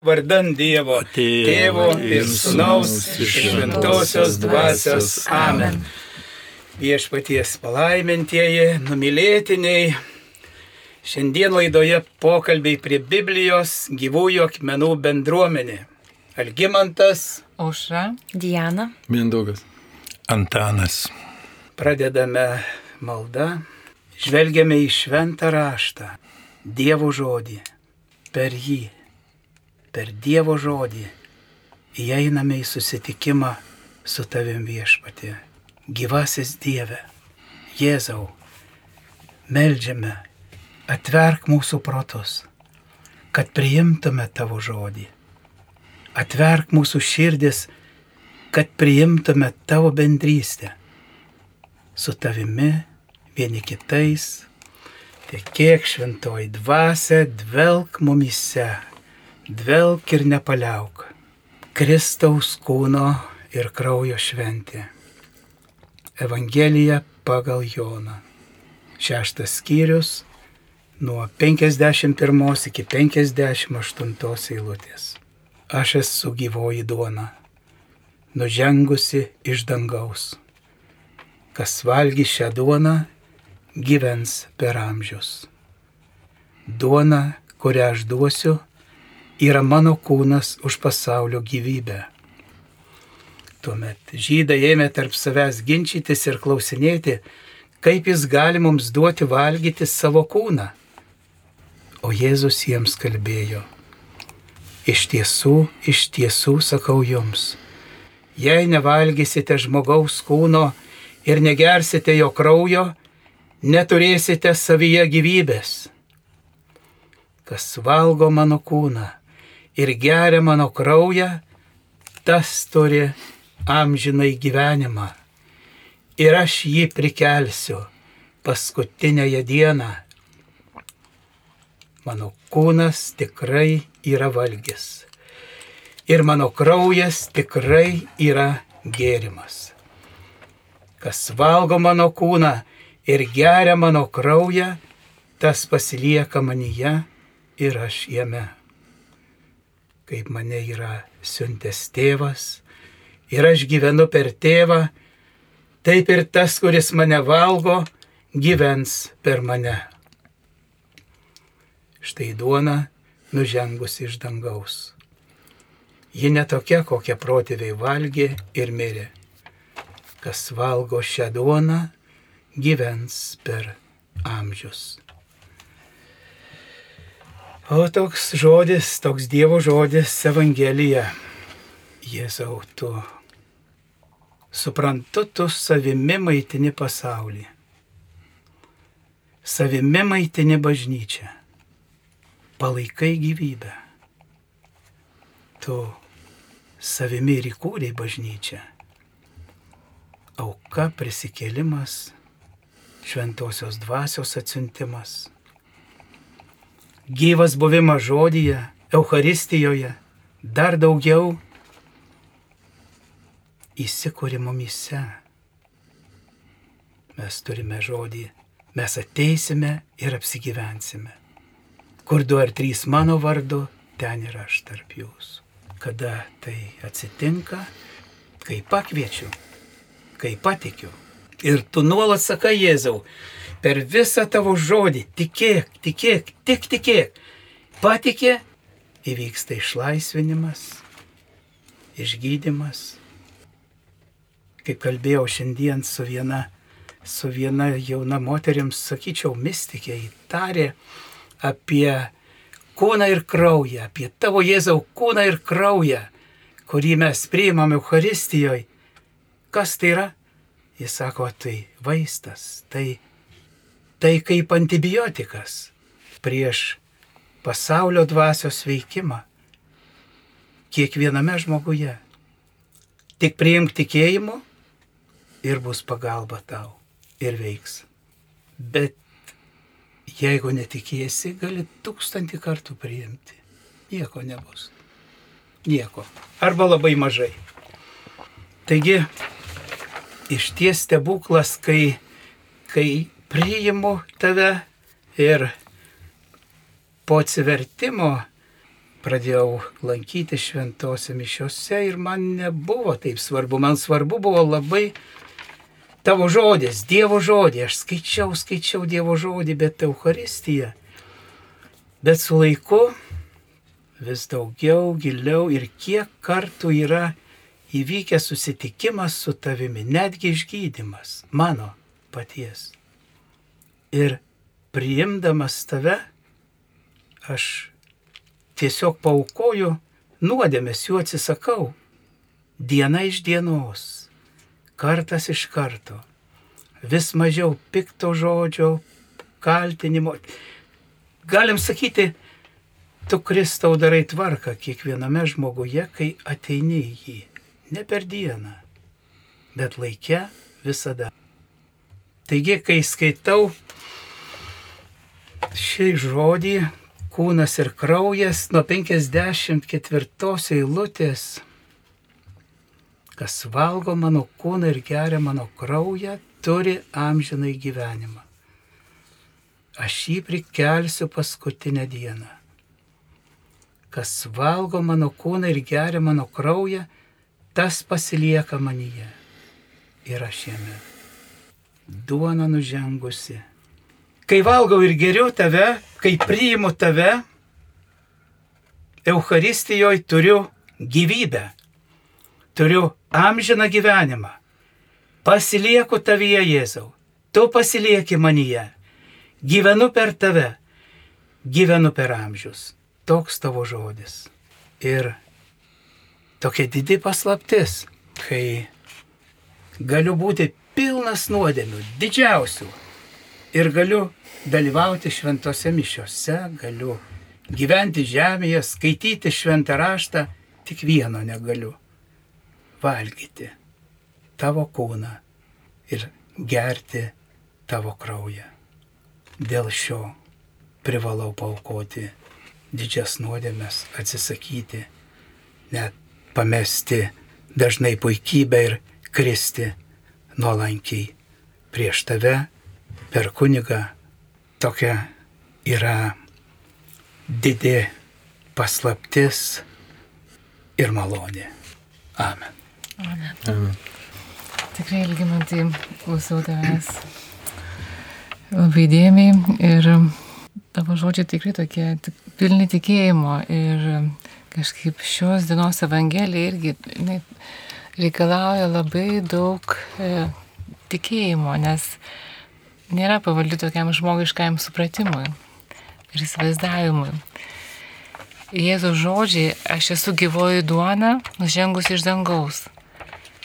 Vardan Dievo, Tėvo ir Sūnaus ir Šventosios Dvasios. Amen. Viešpaties palaimintieji, numylėtiniai. Šiandien laidoje pokalbiai prie Biblijos gyvųjų akmenų bendruomenė. Algimantas. Aušra. Diana. Mindaugas. Antanas. Pradedame maldą. Žvelgiame į šventą raštą, Dievo žodį, per jį per Dievo žodį įeiname į susitikimą su tavim viešpatė. Gyvasis Dieve, Jėzau, melžiame, atverk mūsų protus, kad priimtume tavo žodį. Atverk mūsų širdis, kad priimtume tavo bendrystę su tavimi, vieni kitais. Tiek šventoji dvasia dvelk mumise dvelk ir nepaliauk. Kristaus kūno ir kraujo šventė. Evangelija pagal Joną. Šeštas skyrius nuo 51 iki 58 eilutės. Aš esu gyvoji duona, nužengusi iš dangaus. Kas valgy šią duoną, gyvens per amžius. Duona, kurią aš duosiu, yra mano kūnas už pasaulio gyvybę. Tuomet žydai ėmė tarp savęs ginčytis ir klausinėti, kaip jis gali mums duoti valgyti savo kūną. O Jėzus jiems kalbėjo, iš tiesų, iš tiesų sakau jums, jei nevalgysite žmogaus kūno ir negersite jo kraujo, neturėsite savyje gyvybės. Kas valgo mano kūną ir geria mano kraują, tas turi amžinai gyvenimą. Ir aš jį prikelsiu paskutinėje dieną. Mano kūnas tikrai yra valgis. Ir mano kraujas tikrai yra gėrimas. Kas valgo mano kūną ir geria mano kraują, tas pasilieka manyje ir aš jame kaip mane yra siuntęs tėvas ir aš gyvenu per tėvą, taip ir tas, kuris mane valgo, gyvens per mane. Štai duona nužengus iš dangaus. Ji netokia, kokią protėviai valgė ir mirė. Kas valgo šią duoną, gyvens per amžius. O toks žodis, toks Dievo žodis Evangelija. Jėzau, tu suprantu, tu savimi maitini pasaulį. Savimi maitini bažnyčią. Palaikai gyvybę. Tu savimi ir įkūrėjai bažnyčią. Auka prisikėlimas, šventosios dvasios atsiuntimas gyvas buvimas žodyje, Euharistijoje, dar daugiau įsikūri mumise. Mes turime žodį, mes ateisime ir apsigyvensime. Kur du ar trys mano vardu, ten ir aš tarp jūsų. Kada tai atsitinka, kai pakviečiu, kai patikiu. Ir tu nuolat sakai Jėzau, per visą tavo žodį. Tikėk, tikėk, tik tikėk. Patikė, įvyksta išlaisvinimas, išgydymas. Kaip kalbėjau šiandien su viena, su viena jauna moterim, sakyčiau, mystikė įtarė apie kūną ir kraują, apie tavo Jėzau kūną ir kraują, kurį mes priimame Euharistijoje. Kas tai yra? Jis sako, tai vaistas, tai tai kaip antibiotikas prieš pasaulio dvasios veikimą kiekviename žmoguje. Tik priimk tikėjimu ir bus pagalba tau ir veiks. Bet jeigu netikėsi, gali tūkstantį kartų priimti. Nieko nebus. Nieko. Arba labai mažai. Taigi, iš ties stebuklas, kai, kai priimu tave ir po atsivertimo pradėjau lankyti šventose mišiose ir man nebuvo taip svarbu. Man svarbu buvo labai tavo žodis, Dievo žodį. Aš skaičiau, skaičiau Dievo žodį, bet Euharistija. Bet su laiku vis daugiau, giliau ir kiek kartų yra įvykęs susitikimas su tavimi, netgi išgydymas mano paties. Ir priimdamas tave, aš tiesiog paukoju nuodėmės, jų atsisakau. Diena iš dienos, kartas iš karto, vis mažiau pikto žodžio, kaltinimo. Galim sakyti, tu Kristau darai tvarką kiekviename žmoguje, kai ateini į jį. Ne per dieną, bet laikę visada. Taigi, kai skaitau šį žodį, kūnas ir kraujas nuo 54 eilutės, kas valgo mano kūną ir geria mano kraują, turi amžinai gyvenimą. Aš jį prikelsiu paskutinę dieną. Kas valgo mano kūną ir geria mano kraują, tas pasilieka manyje ir aš jame. Duona nužengusi kai valgau ir geriu tave, kai priimu tave, Euharistijoje turiu gyvybę, turiu amžiną gyvenimą. Pasilieku tavyje, Jėzau, tu pasilieki manyje, gyvenu per tave, gyvenu per amžius. Toks tavo žodis. Ir tokia didi paslaptis, kai galiu būti pilnas nuodėmių, didžiausių. Ir galiu dalyvauti šventose mišiose, galiu gyventi žemėje, skaityti šventą raštą, tik vieno negaliu - valgyti tavo kūną ir gerti tavo kraują. Dėl šio privalau paukoti didžias nuodėmės, atsisakyti, net pamesti dažnai puikybę ir kristi nuolankiai prieš tave per kunigą tokia yra didė paslaptis ir malonė. Amen. Amen. Amen. Tikrai, Ilgimantai, klausau tavęs labai dėmiai ir tavo žodžiai tikrai tokie tik, pilni tikėjimo ir kažkaip šios dienos evangelija irgi ne, reikalauja labai daug e, tikėjimo, nes nėra pavaldi tokiam žmogiškajam supratimui ir įsivaizdavimui. Jėzaus žodžiai, aš esu gyvoji duona, nužengus iš dangaus.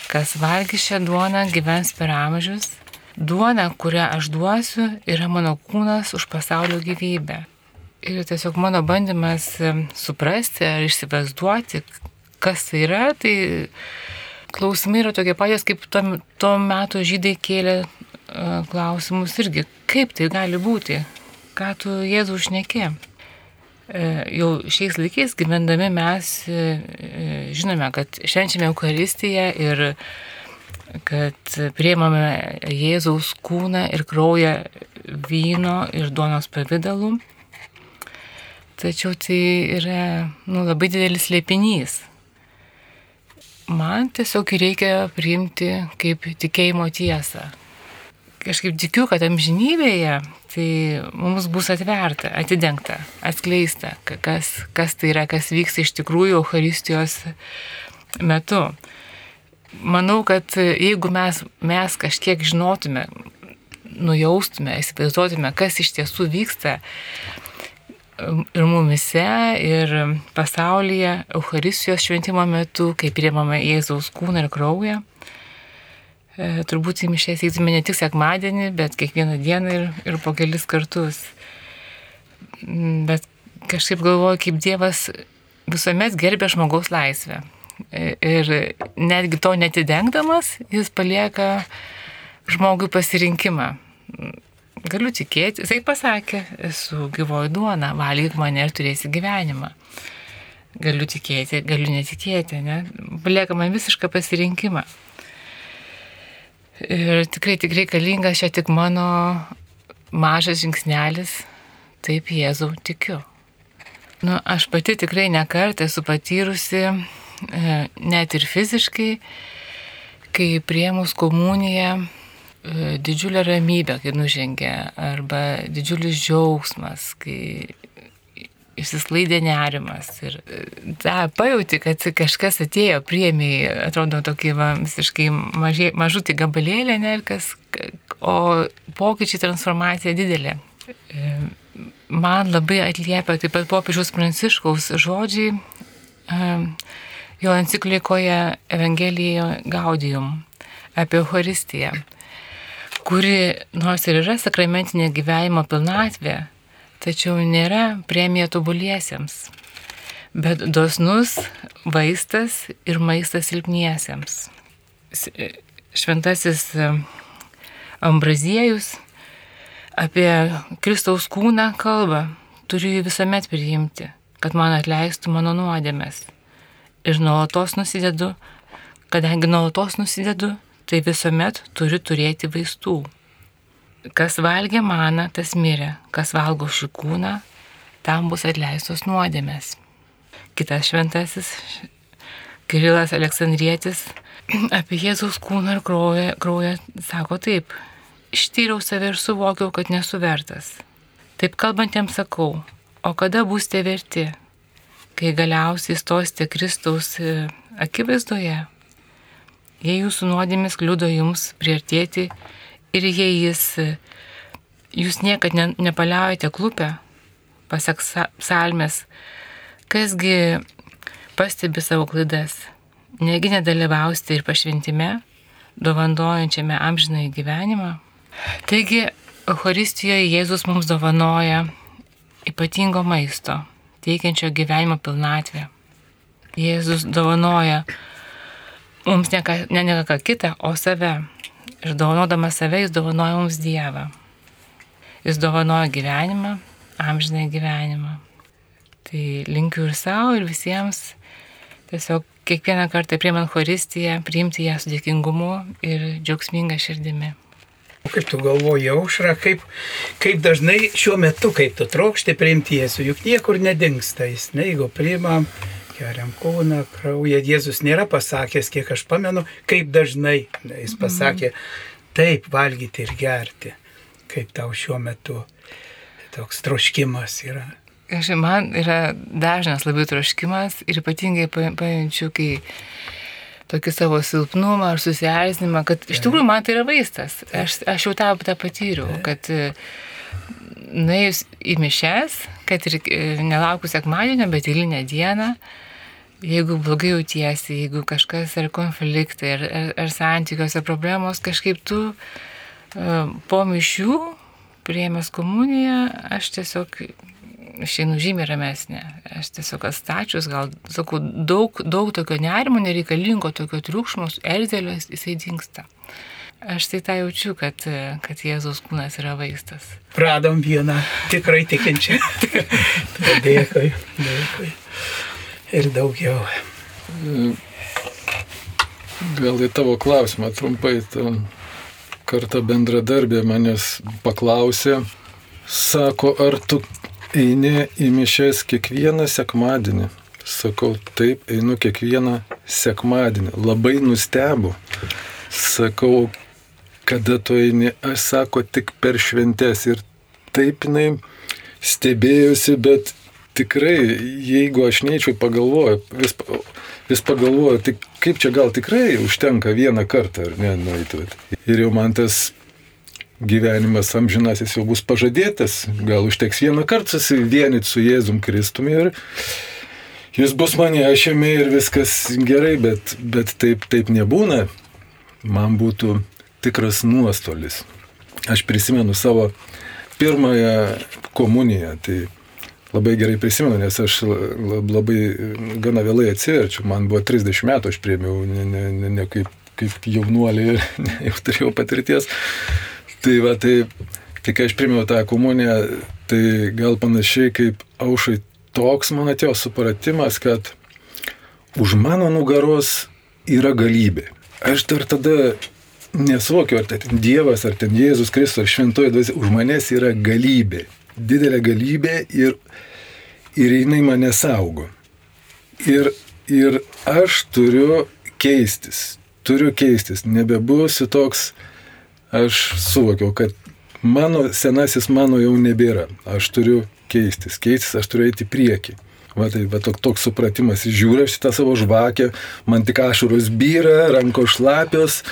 Kas valgy šią duoną, gyvens per amžius. Duona, kurią aš duosiu, yra mano kūnas už pasaulio gyvybę. Ir tiesiog mano bandymas suprasti ar išsivaizduoti, kas tai yra, tai klausimai yra tokie patys, kaip tuo, tuo metu žydai kėlė klausimus irgi, kaip tai gali būti, ką tu Jėzų užnekė. Jau šiais laikais gyvendami mes e, e, žinome, kad švenčiame Eucharistiją ir kad prieimame Jėzaus kūną ir kraują vyno ir duonos pavydalu. Tačiau tai yra nu, labai didelis lėpinys. Man tiesiog reikia priimti kaip tikėjimo tiesą, kažkaip tikiu, kad amžinybėje tai mums bus atverta, atidengta, atskleista, kas, kas tai yra, kas vyks iš tikrųjų Euharistijos metu. Manau, kad jeigu mes, mes kažkiek žinotume, nujaustume, įsivaizduotume, kas iš tiesų vyksta ir mumise, ir pasaulyje Euharistijos šventimo metu, kai priemame Jėzaus kūną ir kraują, e, turbūt į mišęs eitume ne tik sekmadienį, bet kiekvieną dieną ir, ir po kelis kartus. Mm, bet kažkaip galvoju, kaip Dievas visuomet gerbė žmogaus laisvę. E, ir netgi to netidengdamas, jis palieka žmogui pasirinkimą. Galiu tikėti, jisai pasakė, esu gyvoji duona, valgyk mane ir turėsi gyvenimą. Galiu tikėti, galiu netikėti, ne? Palieka man visišką pasirinkimą. Ir tikrai, tikrai reikalingas čia tik mano mažas žingsnelis, taip Jėzau tikiu. Nu, aš pati tikrai nekartą esu patyrusi, e, net ir fiziškai, kai priemus komuniją e, didžiulę ramybę, kai nužengia, arba didžiulis džiaugsmas, kai išsisklaidė nerimas. Ir tą e, pajauti, kad kažkas atėjo, priemi, atrodo, tokį va, visiškai mažai, mažutį gabalėlį, ne, kas, o pokyčiai transformacija didelė. E, man labai atliepia taip pat popiežiaus pranciškaus žodžiai jo enciklikoje Evangelijoje Gaudium apie Euharistiją, kuri nors ir yra sakramentinė gyvenimo pilnatvė, tačiau nėra premija tobuliesiems, bet dosnus vaistas ir maistas silpniesiems. Šventasis e, Ambraziejus apie Kristaus kūną kalba, turiu jį visuomet priimti, kad man atleistų mano nuodėmės. Ir nuolatos nusidedu, kadangi nuolatos nusidedu, tai visuomet turiu turėti vaistų. Kas valgė maną, tas mirė, kas valgo šį kūną, tam bus atleistos nuodėmės. Kitas šventasis, Kirilas Aleksandrietis, apie Jėzaus kūną ir kraują, kraują sako taip, ištyriau save ir suvokiau, kad nesu vertas. Taip kalbantiems sakau, o kada būsite verti, kai galiausiai stosite Kristaus e, akivaizdoje, jei jūsų nuodėmis kliudo jums priartėti Ir jei jis, jūs niekad ne, nepaliaujate klupę, pasak psalmės, kasgi pastebi savo klaidas, negi nedalyvausite ir pašventime, dovandojančiame amžinai gyvenimą. Taigi, Euharistijoje Jėzus mums dovanoja ypatingo maisto, teikiančio gyvenimo pilnatvę. Jėzus dovanoja mums ne ne, ne ką kitą, o save. Ir dovanodamas save, jis dovanoja mums Dievą. Jis dovanoja gyvenimą, amžinai gyvenimą. Tai linkiu ir savo, ir visiems tiesiog kiekvieną kartą priemant choristiją, priimti ją su dėkingumu ir džiaugsminga širdimi. Kaip tu galvoji, aušra, kaip, kaip dažnai šiuo metu, kaip tu trokšti priimti Jėzų, juk niekur nedingsta jis, ne, jeigu priimam, geriam kūną, kraują. Jėzus nėra pasakęs, kiek aš pamenu, kaip dažnai. Jis pasakė, taip valgyti ir gerti, kaip tau šiuo metu toks troškimas yra. Aš, man yra dažnas labai troškimas ir ypatingai pajunčiu, kai tokį savo silpnumą ar susierzinimą, kad iš tikrųjų man tai yra vaistas. Aš, aš jau tą, tą patyriau, kad nuėjus į mišes, kad ir e, nelaukus sekmadienio, bet eilinę dieną, jeigu blogai jautiesi, jeigu kažkas ar konfliktai, ar, ar, ar santykiuose problemos, kažkaip tu uh, po mišių, prieimęs komuniją, aš tiesiog išeinu žymiai ramesnė. Aš tiesiog atstačius, gal, sakau, daug, daug tokio nerimo, nereikalingo tokio triukšmo, erzelio jisai dinksta. Aš tai tą jaučiu, kad, kad Jėzaus kūnas yra vaistas. Radom vieną tikrai tikinčią. dėkui, dėkui ir daugiau. Gal į tavo klausimą trumpai, kartą bendradarbė manęs paklausė, sako, ar tu eini į mišes kiekvieną sekmadienį? Sakau, taip, einu kiekvieną sekmadienį. Labai nustebu. Sakau, kada tu eini, aš sako, tik per šventes. Ir taip jinai stebėjusi, bet tikrai, jeigu aš neįčiau pagalvoju, vis, vis pagalvoju, tai kaip čia gal tikrai užtenka vieną kartą, ar ne, nueiti. Ir jau man tas gyvenimas amžinasis jau bus pažadėtas, gal užteks vieną kartą susivienyti su Jėzum Kristumi ir jis bus mane ašėmi ir viskas gerai, bet, bet taip, taip nebūna. Man būtų tikras nuostolis. Aš prisimenu savo pirmąją komuniją, tai labai gerai prisimenu, nes aš labai gana vėlai atsiverčiu, man buvo 30 metų, aš priemiau ne, ne, ne, ne kaip, kaip jaunuolį jau turėjau patirties. Tai va, tai, tai kai aš priemiau tą komuniją, tai gal panašiai kaip aušai toks man atėjo supratimas, kad už mano nugaros yra galybė. Aš dar tada nesuvokiu, ar tai Dievas, ar ten Jėzus Kristus, ar šventoji dvasia, už manęs yra galybė didelė galybė ir, ir jinai mane saugo. Ir, ir aš turiu keistis, turiu keistis, nebebūsiu toks, aš suvokiau, kad mano senasis mano jau nebėra, aš turiu keistis, keistis, aš turiu eiti į priekį. Va tai, va toks, toks supratimas, žiūriu šitą savo žvakę, man tik ašaros byra, ranko šlapios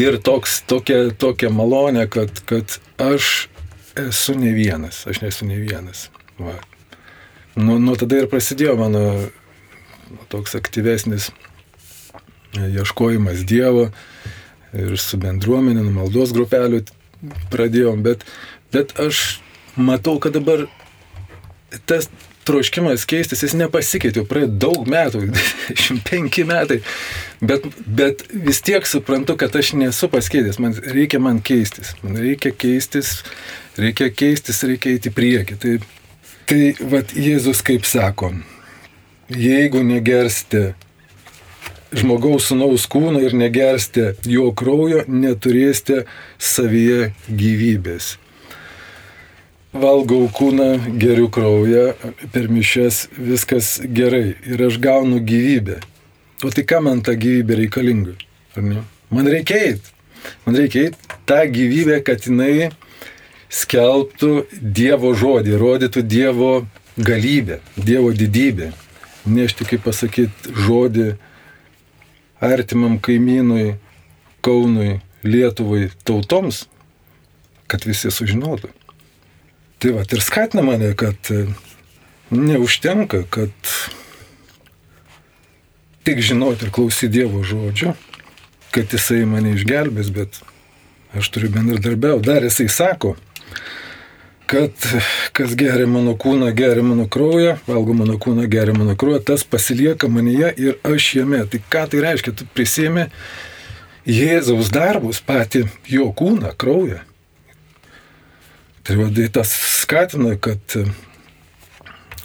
ir toks, tokia, tokia malonė, kad, kad aš esu ne vienas, aš nesu ne vienas. Va. Nuo, nuo tada ir prasidėjo mano toks aktyvesnis ieškojimas Dievo ir su bendruomenė, maldos grupelių pradėjom, bet, bet aš matau, kad dabar tas troškimas keistis, jis nepasikeitė, praėjo daug metų, 25 metai, bet, bet vis tiek suprantu, kad aš nesu pasikeitęs, man reikia man keistis, man reikia keistis, reikia keistis, reikia eiti prieki. Tai, tai vad Jėzus kaip sako, jeigu negersite žmogaus sunaus kūno ir negersite jo kraujo, neturėsite savyje gyvybės valgau kūną, geriu kraują, per mišes viskas gerai ir aš gaunu gyvybę. O tai kam man ta gyvybė reikalinga? Man reikia eiti. Man reikia eiti tą gyvybę, kad jinai skelbtų Dievo žodį, rodytų Dievo galybę, Dievo didybę. Nešti, kaip pasakyti, žodį artimam kaimynui, Kaunui, Lietuvai, tautoms, kad visi sužinotų. Tai va ir skatina mane, kad e, neužtenka, kad tik žinoti ir klausyti Dievo žodžio, kad Jisai mane išgelbės, bet aš turiu bendradarbiauti. Dar Jisai sako, kad kas geria mano kūną, geria mano kraują, valgo mano kūną, geria mano kraują, tas pasilieka manyje ir aš jame. Tai ką tai reiškia? Tu prisėmė Jėzaus darbus, patį jo kūną, kraują Tai vadai tas skatina, kad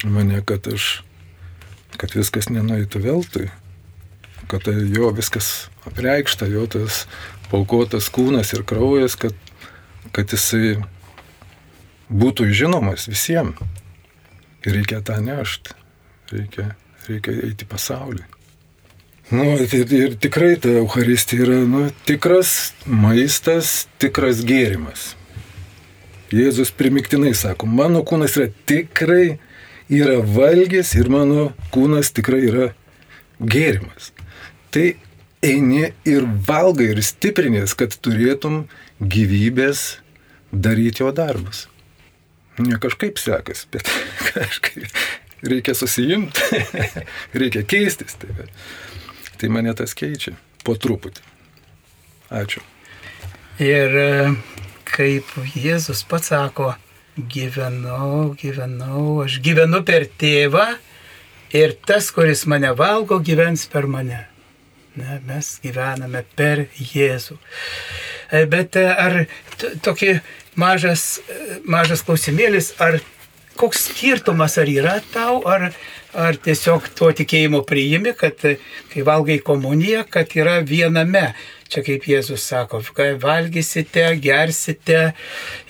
mane, kad aš, kad viskas nenueitų veltui, kad tai jo viskas apreikšta, jo tas paukotas kūnas ir kraujas, kad, kad jisai būtų žinomas visiems. Ir reikia tą nešti, reikia, reikia eiti pasaulį. Nu, ir, ir tikrai ta Euharistija yra nu, tikras maistas, tikras gėrimas. Jėzus primiktinai sako, mano kūnas yra tikrai yra valgys ir mano kūnas tikrai yra gėrimas. Tai eini ir valgai ir stiprinės, kad turėtum gyvybės daryti jo darbus. Ne kažkaip sekas, bet kažkaip reikia susijimti, reikia keistis. Tai, tai mane tas keičia po truputį. Ačiū. Ir kaip Jėzus pats sako, gyvenau, gyvenau, aš gyvenu per tėvą ir tas, kuris mane valgo, gyvens per mane. Ne, mes gyvename per Jėzų. E, bet e, ar tokį mažas, mažas klausimėlis, ar koks skirtumas ar yra tau, ar, ar tiesiog tuo tikėjimu priimi, kad kai valgai komuniją, kad yra viename. Čia kaip Jėzus sako, kai valgysite, gersite.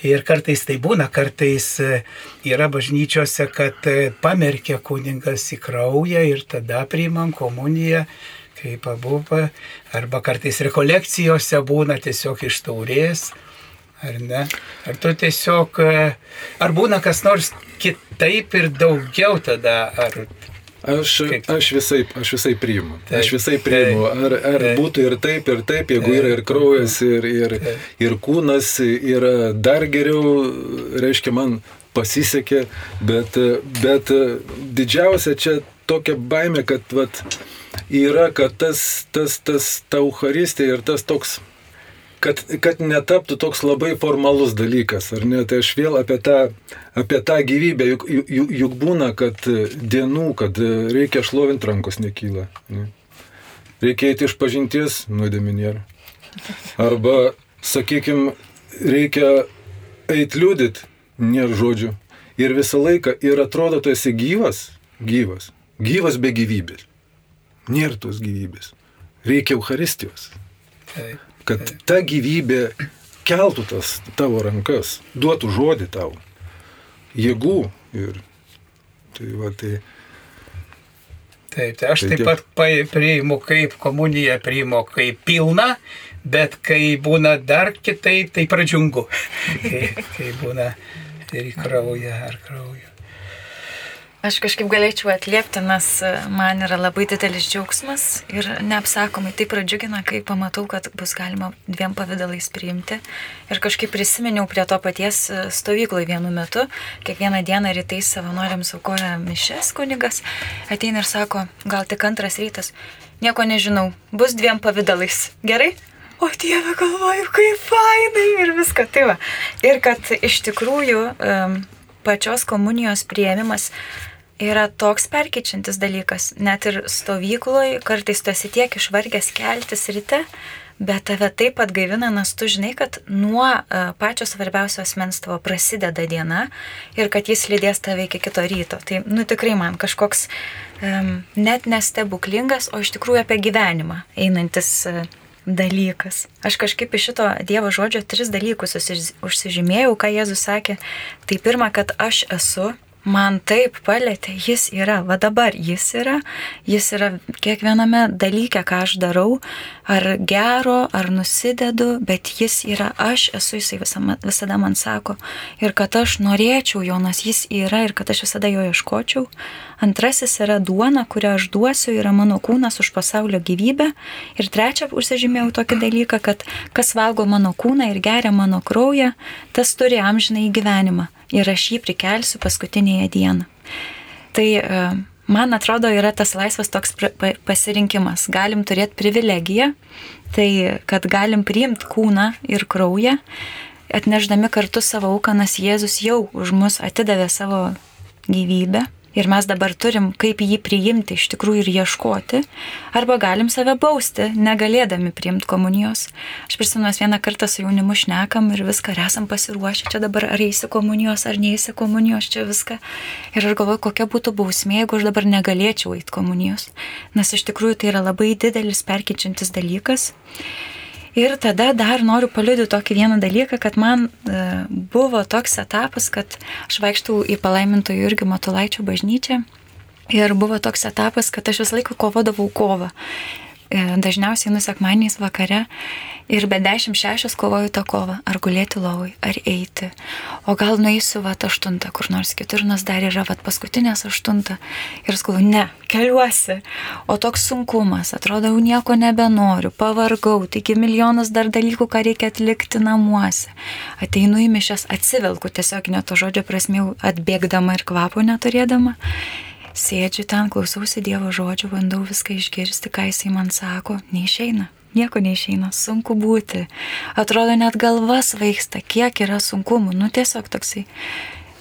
Ir kartais tai būna, kartais e, yra bažnyčiose, kad e, pamerkia kuningas į kraują ir tada priimam komuniją kaip abu, arba kartais rekolekcijose būna tiesiog iš taurės, ar ne? Ar tu tiesiog, e, ar būna kas nors kitaip ir daugiau tada, ar Aš, aš, visai, aš visai priimu. Taip, aš visai priimu. Ar, ar taip, būtų ir taip, ir taip, jeigu taip, yra ir kraujas, ir, ir, ir kūnas, yra dar geriau, reiškia, man pasisekė, bet, bet didžiausia čia tokia baime, kad vat, yra, kad tas, tas, tas, ta Euharistija ir tas toks kad, kad netaptų toks labai formalus dalykas, ar ne? Tai aš vėl apie tą, apie tą gyvybę, juk, juk, juk būna, kad dienų, kad reikia šlovinti rankos nekyla. Ne? Reikia eiti iš pažinties, nuodėmė nėra. Arba, sakykime, reikia eiti liūdit, nėra žodžių. Ir visą laiką, ir atrodo, tu esi gyvas, gyvas, gyvas be gyvybės. Nėra tos gyvybės. Reikia Euharistijos. Taip kad ta gyvybė keltų tas tavo rankas, duotų žodį tau, jėgų ir Tai, va, tai, Taip, tai aš taip pat priimu kaip komuniją, priimu kaip pilną, bet kai būna dar kitai, tai pradžiungu. kai, kai būna ir į kraują ar kraują. Aš kažkaip galėčiau atliepti, nes e, man yra labai didelis džiaugsmas ir neapsakomai tai pradžiugina, kai pamatau, kad bus galima dviem pavydalais priimti. Ir kažkaip prisiminiau prie to paties e, stovykloje vienu metu, kiekvieną dieną rytais savanoriams aukoja mišes kunigas, ateina ir sako, gal tik antras rytas, nieko nežinau, bus dviem pavydalais. Gerai? O Dieve, galvoju, kaip fainai ir viską tai va. Ir kad iš tikrųjų um, pačios komunijos prieimimas yra toks perkyčiantis dalykas. Net ir stovykloje kartais tu esi tiek išvargęs keltis ryte, bet tave taip atgaivina, nes tu žinai, kad nuo uh, pačio svarbiausio asmens tavo prasideda diena ir kad jis lydės tave iki kito ryto. Tai, nu tikrai man kažkoks um, net nestebuklingas, o iš tikrųjų apie gyvenimą einantis. Uh, dalykas. Aš kažkaip iš šito Dievo žodžio tris dalykus užsižymėjau, ką Jėzus sakė. Tai pirma, kad aš esu, man taip palėtė, jis yra, va dabar jis yra, jis yra kiekviename dalyke, ką aš darau, ar gero, ar nusidedu, bet jis yra, aš esu, jisai visama, visada man sako, ir kad aš norėčiau jo, nes jis yra ir kad aš visada jo ieškočiau. Antrasis yra duona, kurią aš duosiu, yra mano kūnas už pasaulio gyvybę. Ir trečia, užsižymėjau tokį dalyką, kad kas valgo mano kūną ir geria mano kraują, tas turi amžinai gyvenimą ir aš jį prikelsiu paskutinėje dieną. Tai e, man atrodo yra tas laisvas toks pasirinkimas. Galim turėti privilegiją, tai kad galim priimti kūną ir kraują, atneždami kartu savo auką, nes Jėzus jau už mus atidavė savo gyvybę ir mes dabar turim kaip jį priimti iš tikrųjų ir ieškoti, arba galim save bausti, negalėdami priimti komunijos. Aš prisimenu, vieną kartą su jaunimu šnekam ir viską, ar esam pasiruošę čia dabar, ar eisi komunijos, ar neįsi komunijos, čia viską. Ir aš galvoju, kokia būtų bausmė, jeigu aš dabar negalėčiau eiti komunijos. Nes iš tikrųjų tai yra labai didelis perkyčiantis dalykas. Ir tada dar noriu paliudyti tokį vieną dalyką, kad man e, buvo toks etapas, kad aš vaikštau į palaimintojų irgi Matulaičio bažnyčią. Ir buvo toks etapas, kad aš visą laiką kovodavau kovą. E, dažniausiai nusekmaniais vakare ir be 10-6 kovoju tą kovą, ar gulėti lovai, ar eiti. O gal nueisiu vat 8 kur nors kitur, nes dar yra vat paskutinės 8. Ir skulu, ne, keliuosi. O toks sunkumas, atrodo, jau nieko nebenoriu, pavargau, taigi milijonas dar dalykų, ką reikia atlikti namuose. Ateinu į mišęs, atsivelku tiesiog ne to žodžio prasmiau, atbėgdama ir kvapo neturėdama sėdžiu ten, klausausi Dievo žodžių, bandau viską išgirsti, ką jisai man sako, neišeina. Nieko neišeina, sunku būti. Atrodo, net galva svaigsta, kiek yra sunkumų, nu tiesiog toksai.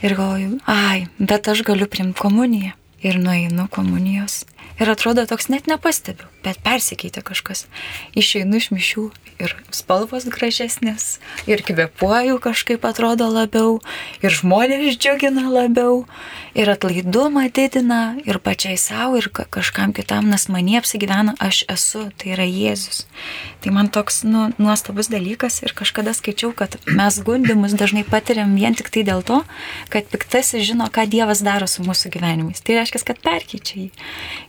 Ir galvoju, ai, bet aš galiu primti komuniją. Ir nueinu komunijos. Ir atrodo, toks net nepastebiu, bet persikeitė kažkas. Išeinu iš mišių ir spalvos gražesnės, ir kvepuoju kažkaip atrodo labiau, ir žmonės džiugina labiau, ir atlaidumą didina, ir pačiai savo, ir kažkam kitam, nes manie apsigyvena, aš esu, tai yra Jėzus. Tai man toks nu, nuostabus dalykas ir kažkada skaičiau, kad mes gundimus dažnai patiriam vien tik tai dėl to, kad piktasis žino, ką Dievas daro su mūsų gyvenimais. Tai reiškia, kad perkyčia jį.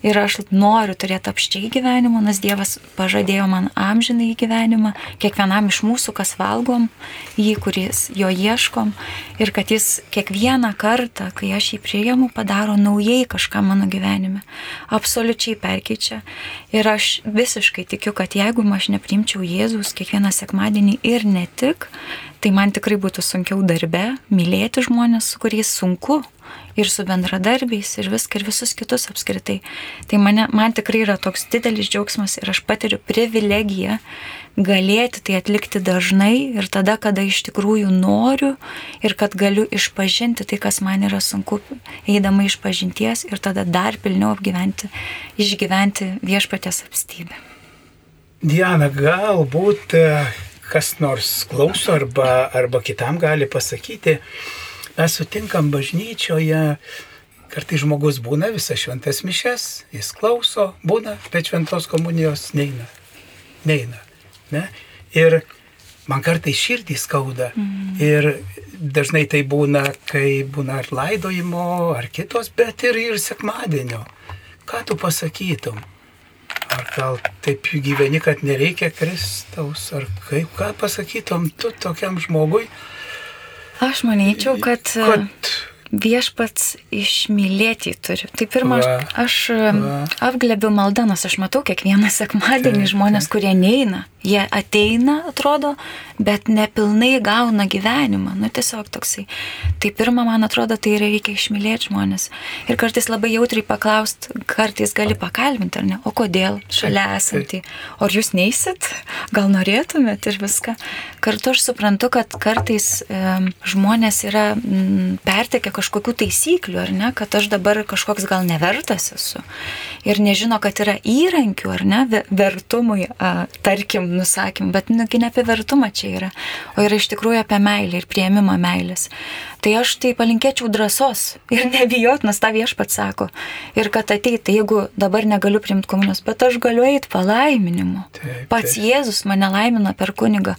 Ir aš noriu turėti apščiai gyvenimą, nes Dievas pažadėjo man amžinai gyvenimą, kiekvienam iš mūsų, kas valgom, jį, kuris jo ieškom, ir kad jis kiekvieną kartą, kai aš jį priimu, padaro naujai kažką mano gyvenime. Absoliučiai perkeičia. Ir aš visiškai tikiu, kad jeigu aš neprimčiau Jėzus kiekvieną sekmadienį ir ne tik, tai man tikrai būtų sunkiau darbe mylėti žmonės, su kuriais sunku ir su bendradarbiais ir viską ir visus kitus apskritai. Tai mane, man tikrai yra toks didelis džiaugsmas ir aš patiriu privilegiją galėti tai atlikti dažnai ir tada, kada iš tikrųjų noriu ir kad galiu išpažinti tai, kas man yra sunku, eidama iš pažinties ir tada dar pilniau apgyventi, išgyventi viešpatės apstybę. Diana, galbūt e, kas nors klauso arba, arba kitam gali pasakyti, mes sutinkam bažnyčioje, kartai žmogus būna visą šventas mišes, jis klauso, būna, bet šventos komunijos neina. Neina. Ne? Ir man kartai širdį skauda. Mm. Ir dažnai tai būna, kai būna ar laidojimo, ar kitos, bet ir, ir sekmadienio. Ką tu pasakytum? Ar gal taip gyveni, kad nereikia Kristaus, ar kaip, ką pasakytum tu tokiam žmogui? Aš manyčiau, kad, kad viešpats išmylėti turi. Tai pirmą, va, aš, aš va. apglebiu maldą, nes aš matau kiekvieną sekmadienį taip, žmonės, kurie neina Jie ateina, atrodo, bet nepilnai gauna gyvenimą. Nu, tiesiog toksai. Tai pirmą, man atrodo, tai reikia išmylėti žmonės. Ir kartais labai jautriai paklaust, kartais gali pakalbinti, ar ne, o kodėl šalia esantį. O ar jūs neisit, gal norėtumėt ir viską. Kartu aš suprantu, kad kartais e, žmonės yra m, pertekę kažkokių taisyklių, ar ne, kad aš dabar kažkoks gal nevertas esu. Ir nežino, kad yra įrankių, ar ne, vertumui, a, tarkim, nusakymų, bet nugi ne apie vertumą čia yra, o yra iš tikrųjų apie meilę ir prieimimą meilės. Tai aš tai palinkėčiau drąsos ir nebijot, nes tą viešpat sako. Ir kad ateit, tai jeigu dabar negaliu priimti komunijos, bet aš galiu eiti palaiminimu. Taip, Pats taip. Jėzus mane laimina per kunigą.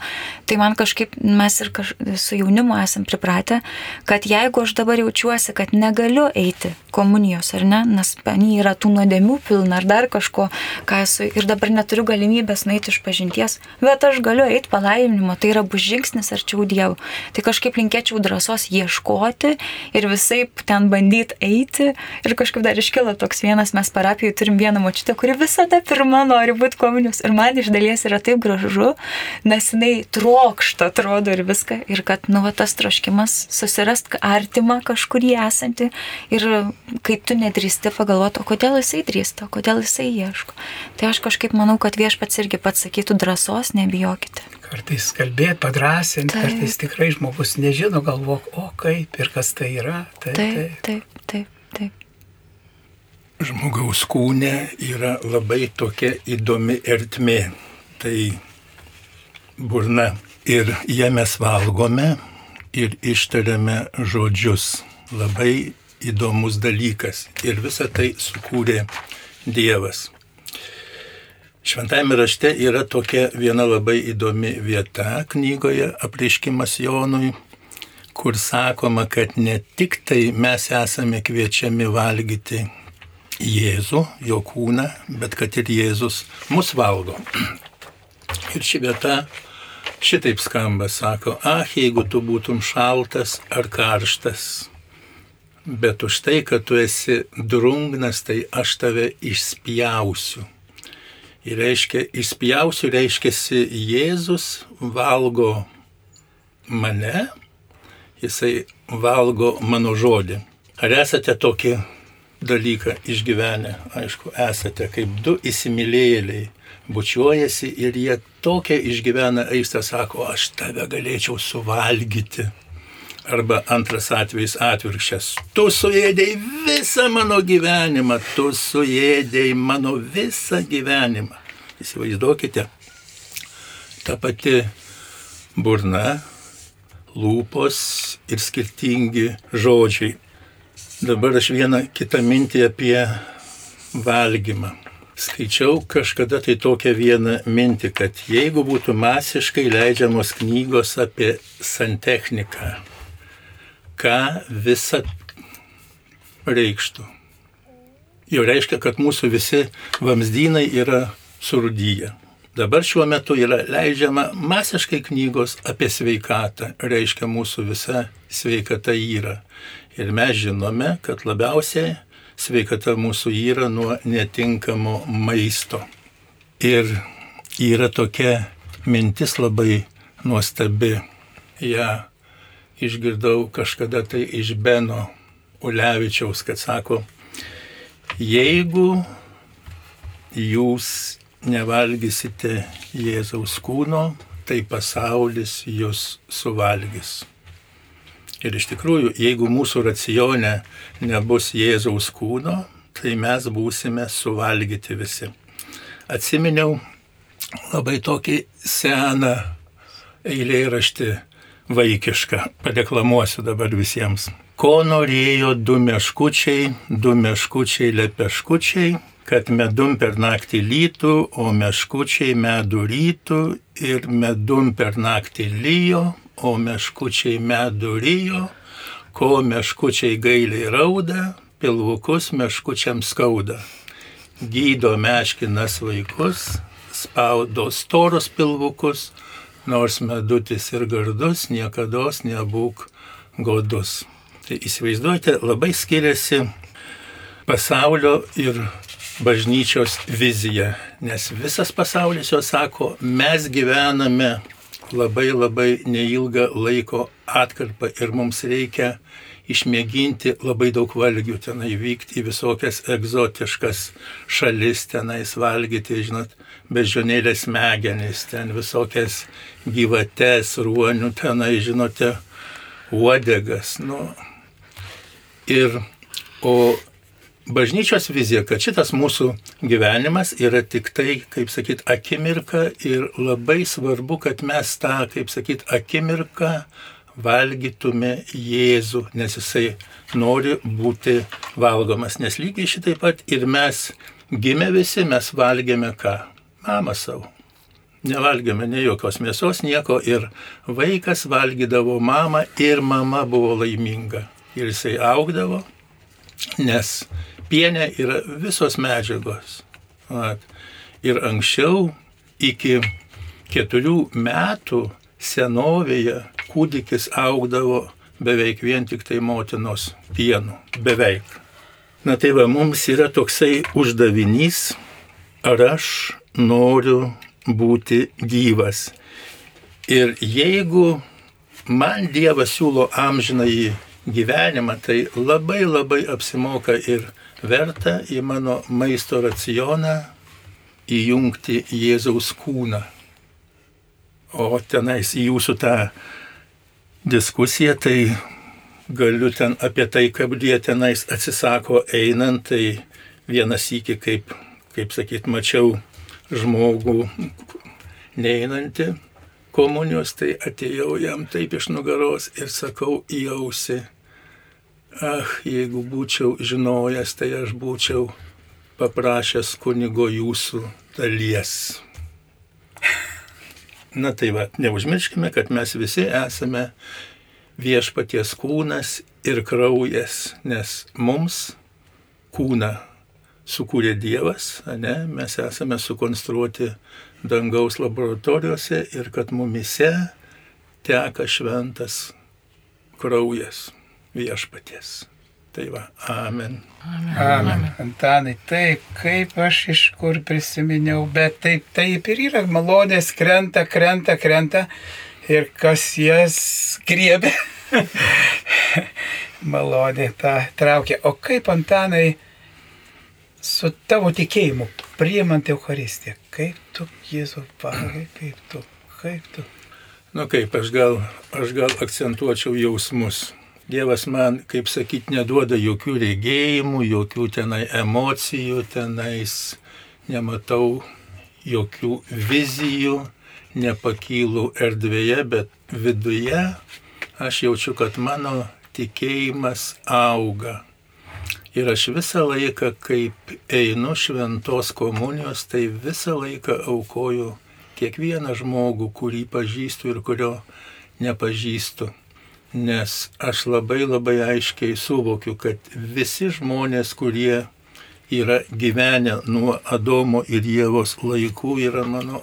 Tai man kažkaip mes ir kaž... su jaunimu esam pripratę, kad jeigu aš dabar jaučiuosi, kad negaliu eiti komunijos, ar ne, nes panį yra tų nuodėmių pilna ar dar kažko, ką esu ir dabar neturiu galimybės nueiti iš pažinties, bet aš galiu eiti palaiminimo, tai yra bus žingsnis arčiau Dievo. Tai kažkaip linkėčiau drąsos ieškoti ieškoti ir visai ten bandyti eiti. Ir kažkaip dar iškilo toks vienas, mes parapijoje turim vieną močiutę, kuri visada pirma nori būti komunijos. Ir man iš dalies yra taip gražu, nes jinai trokšta, atrodo ir viską. Ir kad, nu, va, tas troškimas susirast artimą kažkurį esantį. Ir kai tu nedrįsti pagalvoti, o kodėl jisai drįsta, kodėl jisai ieško. Tai aš kažkaip manau, kad viešpats irgi pats sakytų drąsos, nebijokite kartais kalbėti, padrasinti, taip. kartais tikrai žmogus nežino, galvok, o kaip ir kas tai yra. Taip, taip, taip, taip. taip. Žmogaus kūne yra labai tokia įdomi ertmė. Tai burna. Ir ją mes valgome ir ištariame žodžius. Labai įdomus dalykas. Ir visą tai sukūrė Dievas. Šventajame rašte yra tokia viena labai įdomi vieta knygoje apreiškimas Jonui, kur sakoma, kad ne tik tai mes esame kviečiami valgyti Jėzų, jo kūną, bet kad ir Jėzus mus valgo. Ir ši vieta šitaip skamba, sako, ah, jeigu tu būtum šaltas ar karštas, bet už tai, kad tu esi drungnas, tai aš tave išspjausiu Ir reiškia, išspjausiu, reiškia, Jėzus valgo mane, jisai valgo mano žodį. Ar esate tokį dalyką išgyvenę? Aišku, esate kaip du įsimylėjėliai, bučiuojasi ir jie tokią išgyvena aistrą, sako, aš tave galėčiau suvalgyti. Arba antras atvejis atvirkščias. Tu suėdėjai visą mano gyvenimą, tu suėdėjai mano visą gyvenimą. Įsivaizduokite, ta pati burna, lūpos ir skirtingi žodžiai. Dabar aš vieną kitą mintį apie valgymą. Skaičiau kažkada tai tokią vieną mintį, kad jeigu būtų masiškai leidžiamos knygos apie santechniką, ką visa reikštų. Jau reiškia, kad mūsų visi vamzdynai yra surudyja. Dabar šiuo metu yra leidžiama masiškai knygos apie sveikatą, reiškia mūsų visa sveikata yra. Ir mes žinome, kad labiausiai sveikata mūsų yra nuo netinkamo maisto. Ir yra tokia mintis labai nuostabi. Ja išgirdau kažkada tai iš Beno Ulevičiaus, kad sako, jeigu jūs nevalgysite Jėzaus kūno, tai pasaulis jūs suvalgys. Ir iš tikrųjų, jeigu mūsų racione nebus Jėzaus kūno, tai mes būsime suvalgyti visi. Atsiminiau labai tokį seną eilėraštį vaikišką, padeklamuosiu dabar visiems. Ko norėjo du meškučiai, du meškučiai lepeškučiai, kad medum per naktį lytų, o meškučiai medų rytų ir medum per naktį lyjo, o meškučiai medų ryjo, ko meškučiai gailiai rauda, pilvukus meškučiam skauda. Gydo meškinas vaikus, spaudo storus pilvukus, nors medutis ir gardus, niekada nebūk godus. Tai įsivaizduojate, labai skiriasi pasaulio ir bažnyčios vizija, nes visas pasaulis jo sako, mes gyvename labai labai neilgą laiko atkarpą ir mums reikia išmėginti labai daug valgių, tenai vykti į visokias egzotiškas šalis, tenais valgyti, žinot, bežionėlės smegenys, ten visokias gyvates, ruonių, tenai, žinote, uodegas. Nu. Ir, o bažnyčios vizija, kad šitas mūsų gyvenimas yra tik tai, kaip sakyt, akimirka ir labai svarbu, kad mes tą, kaip sakyt, akimirką valgytume Jėzų, nes jisai nori būti valgomas. Nes lygiai šitai pat ir mes gimė visi, mes valgėme ką? Mamą savo. Nevalgėme ne jokios mėsos, nieko ir vaikas valgydavo mamą ir mama buvo laiminga. Ir jisai augdavo, nes pienė yra visos medžiagos. At. Ir anksčiau iki keturių metų senovėje kūdikis augdavo beveik vien tik tai motinos pienu. Beveik. Na tai va, mums yra toksai uždavinys, ar aš noriu būti gyvas. Ir jeigu man Dievas siūlo amžinai gyvenimą, tai labai labai apsimoka ir verta į mano maisto racioną įjungti Jėzaus kūną. O tenais į jūsų tą diskusiją, tai galiu ten apie tai, kaip jie tenais atsisako einant, tai vienas iki, kaip, kaip sakyt, mačiau žmogų neinantį komunijos, tai atėjau jam taip iš nugaros ir sakau į ausį Ah, jeigu būčiau žinojęs, tai aš būčiau paprašęs kunigo jūsų dalies. Na tai va, neužmirškime, kad mes visi esame viešpaties kūnas ir kraujas, nes mums kūną sukūrė Dievas, ne, mes esame sukonstruoti dangaus laboratorijose ir kad mumise teka šventas kraujas viešpaties. Tai va, amen. Amen. amen. Antanai, taip, kaip aš iš kur prisiminiau, bet taip, taip ir yra, malonės krenta, krenta, krenta ir kas jas griebė, malonė tą traukia. O kaip Antanai su tavo tikėjimu, priimant Eucharistiją, kaip tu, Jėzau, pagai, kaip tu, kaip tu. Nu kaip, aš gal, aš gal akcentuočiau jausmus. Dievas man, kaip sakyti, neduoda jokių regėjimų, jokių tenai emocijų, tenais nematau jokių vizijų, nepakylu erdvėje, bet viduje aš jaučiu, kad mano tikėjimas auga. Ir aš visą laiką, kaip einu šventos komunijos, tai visą laiką aukoju kiekvieną žmogų, kurį pažįstu ir kurio nepažįstu. Nes aš labai labai aiškiai suvokiu, kad visi žmonės, kurie yra gyvenę nuo Adomo ir Jėvos laikų, yra mano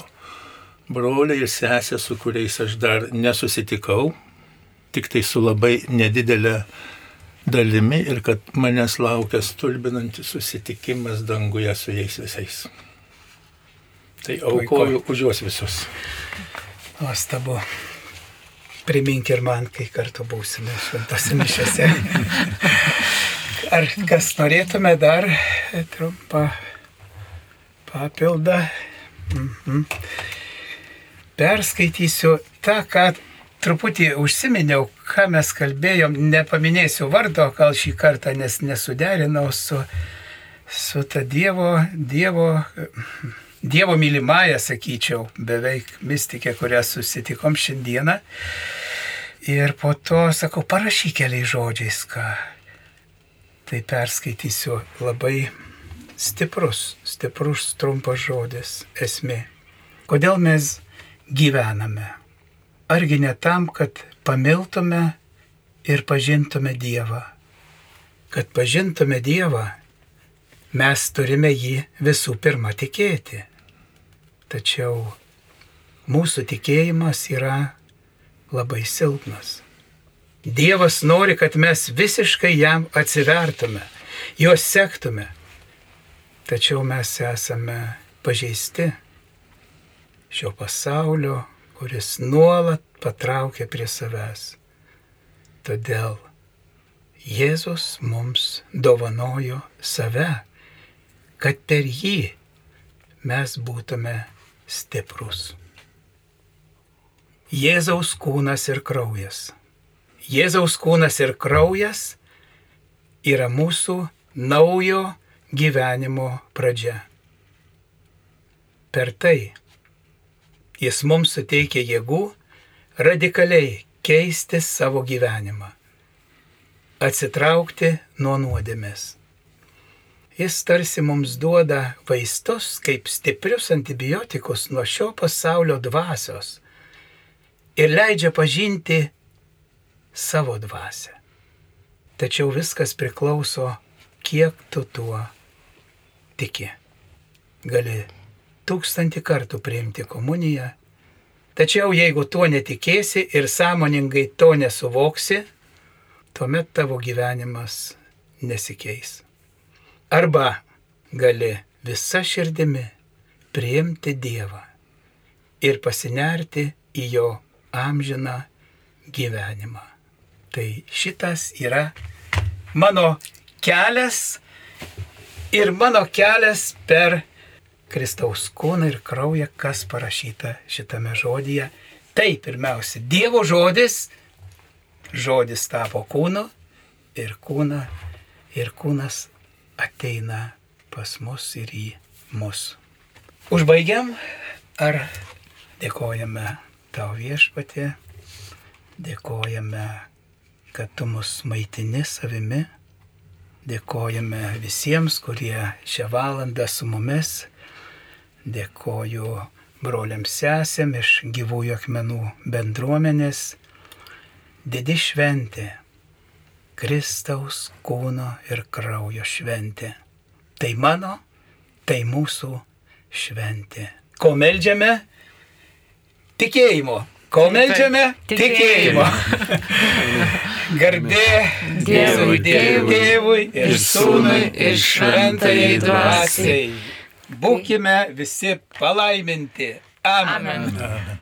broliai ir sesė, su kuriais aš dar nesusitikau, tik tai su labai nedidelė dalimi ir kad manęs laukia stulbinantis susitikimas danguje su jais visais. Tai aukoju už juos visus. Nuostabu primink ir man, kai kartu būsime šventose mišiose. Ar kas norėtume dar trumpą papildą? Mhm. Perskaitysiu tą, ką truputį užsiminiau, ką mes kalbėjom, nepaminėsiu vardo gal šį kartą, nes nesuderinau su, su ta Dievo, Dievo, Dievo mylimąją, sakyčiau, beveik mystikė, kurią susitikom šiandieną. Ir po to sakau, parašyk keliais žodžiais, ką. Tai perskaitysiu labai stiprus, stiprus trumpas žodis esmė. Kodėl mes gyvename? Argi ne tam, kad pamiltume ir pažintume Dievą? Kad pažintume Dievą, mes turime jį visų pirma tikėti. Tačiau mūsų tikėjimas yra labai silpnas. Dievas nori, kad mes visiškai jam atsivertume, juos sektume. Tačiau mes esame pažeisti šio pasaulio, kuris nuolat patraukia prie savęs. Todėl Jėzus mums dovanojo save, kad per jį mes būtume stiprus. Jėzaus kūnas ir kraujas. Jėzaus kūnas ir kraujas yra mūsų naujo gyvenimo pradžia. Per tai jis mums suteikia jėgų radikaliai keisti savo gyvenimą, atsitraukti nuo nuodėmės. Jis tarsi mums duoda vaistus kaip stiprius antibiotikus nuo šio pasaulio dvasios ir leidžia pažinti savo dvasę. Tačiau viskas priklauso, kiek tu tuo tiki. Gali tūkstantį kartų priimti komuniją, tačiau jeigu tuo netikėsi ir sąmoningai to nesuvoksi, tuomet tavo gyvenimas nesikeis. Arba gali visa širdimi priimti Dievą ir pasinerti į jo amžiną gyvenimą. Tai šitas yra mano kelias ir mano kelias per Kristaus kūną ir kraują, kas parašyta šitame žodyje. Tai pirmiausia, Dievo žodis, žodis tapo kūnu ir kūna, ir kūnas ateina pas mus ir į mus. Užbaigiam ar dėkojame tau viešpatė, dėkojame, kad tu mus maitini savimi, dėkojame visiems, kurie šią valandą su mumis Dėkoju broliams sesėm iš gyvųjų akmenų bendruomenės. Didi šventė - Kristaus kūno ir kraujo šventė. Tai mano, tai mūsų šventė. Ko melžiame? Tikėjimo. Ko melžiame? Tikėjimo. Garbė Dievui, Dievui ir Sūnui ir Šventai Dvasiai. Būkime visi palaiminti. Amen. Amen.